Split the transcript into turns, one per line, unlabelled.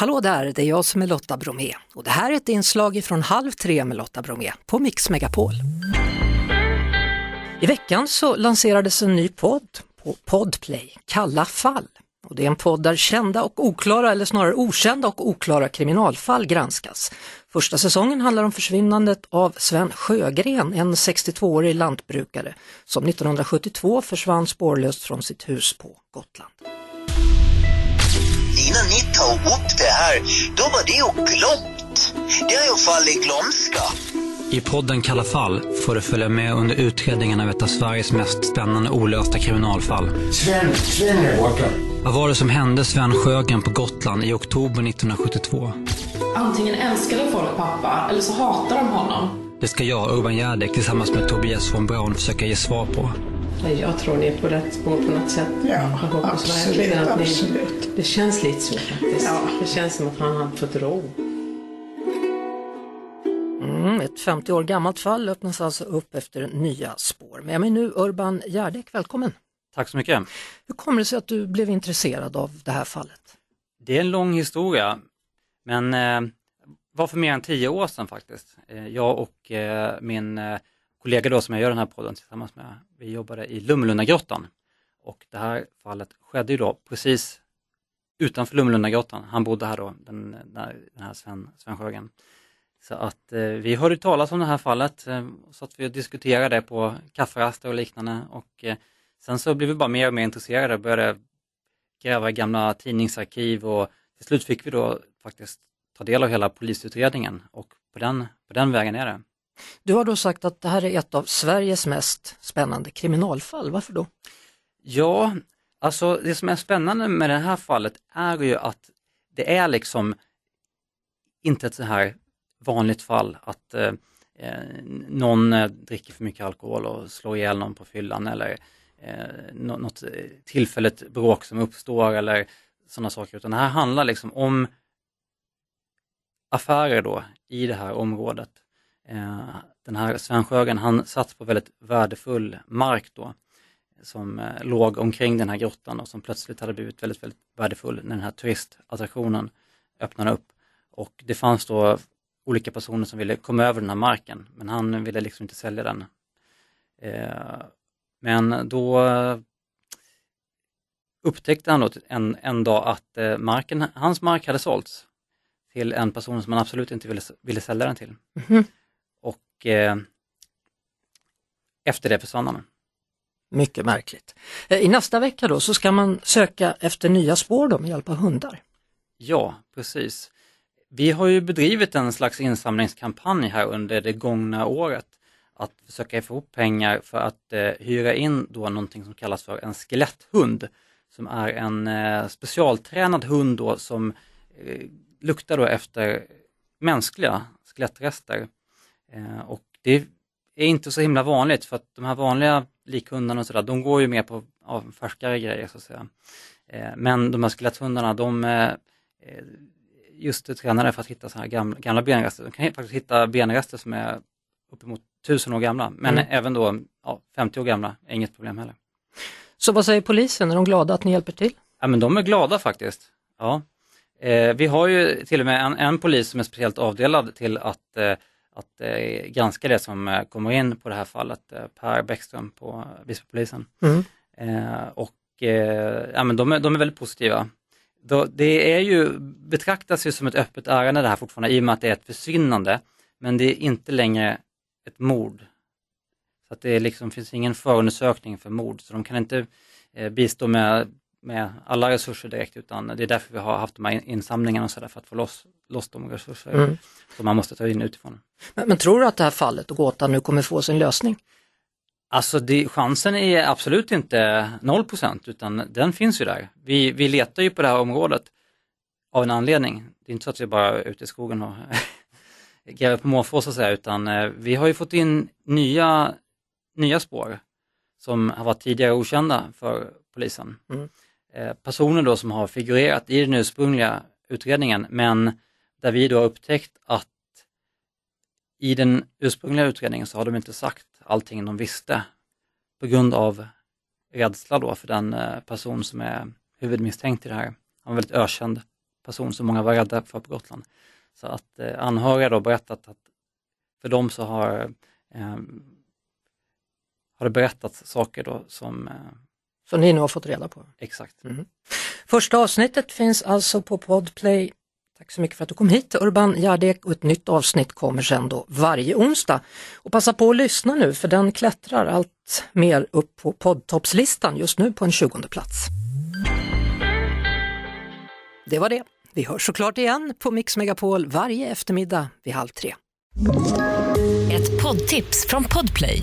Hallå där, det är jag som är Lotta Bromé och det här är ett inslag från Halv tre med Lotta Bromé på Mix Megapol. I veckan så lanserades en ny podd på Podplay, Kalla fall. Och det är en podd där kända och oklara, eller snarare okända och oklara kriminalfall granskas. Första säsongen handlar om försvinnandet av Sven Sjögren, en 62-årig lantbrukare som 1972 försvann spårlöst från sitt hus på Gotland.
Innan ni tog upp det här, då var det ju glömt. Det har ju fallit glömska.
I podden Kalla fall får du följa med under utredningen av ett av Sveriges mest spännande olösta kriminalfall.
Sven, Sven är borta.
Vad var det som hände Sven Sjögren på Gotland i oktober 1972?
Antingen älskade folk pappa eller så hatar de honom.
Det ska jag, Urban Järdek, tillsammans med Tobias von Braun försöka ge svar på.
Jag tror ni är på rätt spår på något sätt.
Ja, absolut,
att ni...
absolut.
Det känns lite så faktiskt.
Ja.
Det känns som att han hade fått ro.
Mm, ett 50 år gammalt fall öppnas alltså upp efter nya spår. Med mig nu Urban Järdek, välkommen!
Tack så mycket.
Hur kommer det sig att du blev intresserad av det här fallet?
Det är en lång historia, men eh, var för mer än tio år sedan faktiskt. Eh, jag och eh, min eh, kollega då som jag gör den här podden tillsammans med, vi jobbade i Lummelundagrottan. Och det här fallet skedde ju då precis utanför Lummelundagrottan. Han bodde här då, den, den här Sven, Sven Sjögren. Så att eh, vi hörde talas om det här fallet, eh, så att vi diskuterade det på kafferaster och liknande. Och eh, sen så blev vi bara mer och mer intresserade och började gräva i gamla tidningsarkiv och till slut fick vi då faktiskt ta del av hela polisutredningen och på den, på den vägen är det.
Du har då sagt att det här är ett av Sveriges mest spännande kriminalfall, varför då?
Ja, alltså det som är spännande med det här fallet är ju att det är liksom inte ett så här vanligt fall att eh, eh någon eh, dricker för mycket alkohol och slår ihjäl någon på fyllan eller eh, något eh, tillfälligt bråk som uppstår eller sådana saker, utan det här handlar liksom om affärer då i det här området. Eh, den här Sven Sjögren, han satt på väldigt värdefull mark då som eh, låg omkring den här grottan och som plötsligt hade blivit väldigt, väldigt värdefull när den här turistattraktionen öppnade upp. Och det fanns då olika personer som ville komma över den här marken, men han ville liksom inte sälja den. Eh, men då upptäckte han då en, en dag att marken, hans mark hade sålts till en person som han absolut inte ville, ville sälja den till.
Mhm.
Och eh, efter det försvann han.
Mycket märkligt. Eh, I nästa vecka då så ska man söka efter nya spår då med hjälp av hundar.
Ja, precis. Vi har ju bedrivit en slags insamlingskampanj här under det gångna året. Att försöka få ihop pengar för att eh, hyra in då någonting som kallas för en skeletthund. Som är en eh, specialtränad hund då som eh, luktar då efter mänskliga skelettrester. Eh, och det är inte så himla vanligt för att de här vanliga likhundarna och sådär, de går ju mer på ja, färskare grejer så att säga. Eh, men de här skeletthundarna, de eh, just tränade för att hitta så här gamla, gamla benrester. De kan faktiskt hitta benrester som är uppemot tusen år gamla, men
Mm.
även då ja, 50 år gamla är inget problem heller.
Så vad säger polisen, är de glada att ni hjälper till?
Ja, men de är glada faktiskt. Ja. Eh, vi har ju till och med en, en polis som är speciellt avdelad till att, eh, att eh, granska det som eh, kommer in på det här fallet, eh, Per Bäckström på Visbypolisen.
Mm.
Eh, och eh, ja, men de, är, de är väldigt positiva. Då, det är ju, betraktas ju som ett öppet ärende det här fortfarande i och med att det är ett försvinnande, men det är inte längre ett mord. Så att det liksom, finns ingen förundersökning för mord, så de kan inte eh, bistå med, med alla resurser direkt, utan det är därför vi har haft de här in- insamlingarna och så där, för att få loss, loss de resurser
Mm.
som man måste ta in utifrån.
Men, men tror du att det här fallet och gåtan nu kommer få sin lösning?
Alltså det, chansen är absolut inte 0% utan den finns ju där. Vi, vi letar ju på det här området av en anledning. Det är inte så att vi bara är ute i skogen och gräver på måfå så att säga, utan eh, vi har ju fått in nya, nya spår som har varit tidigare okända för polisen.
Mm.
Eh, Personer då som har figurerat i den ursprungliga utredningen men där vi då har upptäckt att i den ursprungliga utredningen så har de inte sagt allting de visste på grund av rädsla då för den eh, person som är huvudmisstänkt i det här. Han var en väldigt ökänd person som många var rädda för på Gotland. Så att eh, anhöriga då berättat att för dem så har, eh, har det berättats saker då som eh,
som ni nu har fått reda på.
exakt.
Första avsnittet finns alltså på Podplay. Tack så mycket för att du kom hit Urban Gärdek och ett nytt avsnitt kommer sen då varje onsdag. Och passa på att lyssna nu för den klättrar allt mer upp på poddtoppslistan just nu på en 20 plats. Det var det. Vi hörs såklart igen på Mix Megapol varje eftermiddag vid halv tre.
Ett poddtips från Podplay.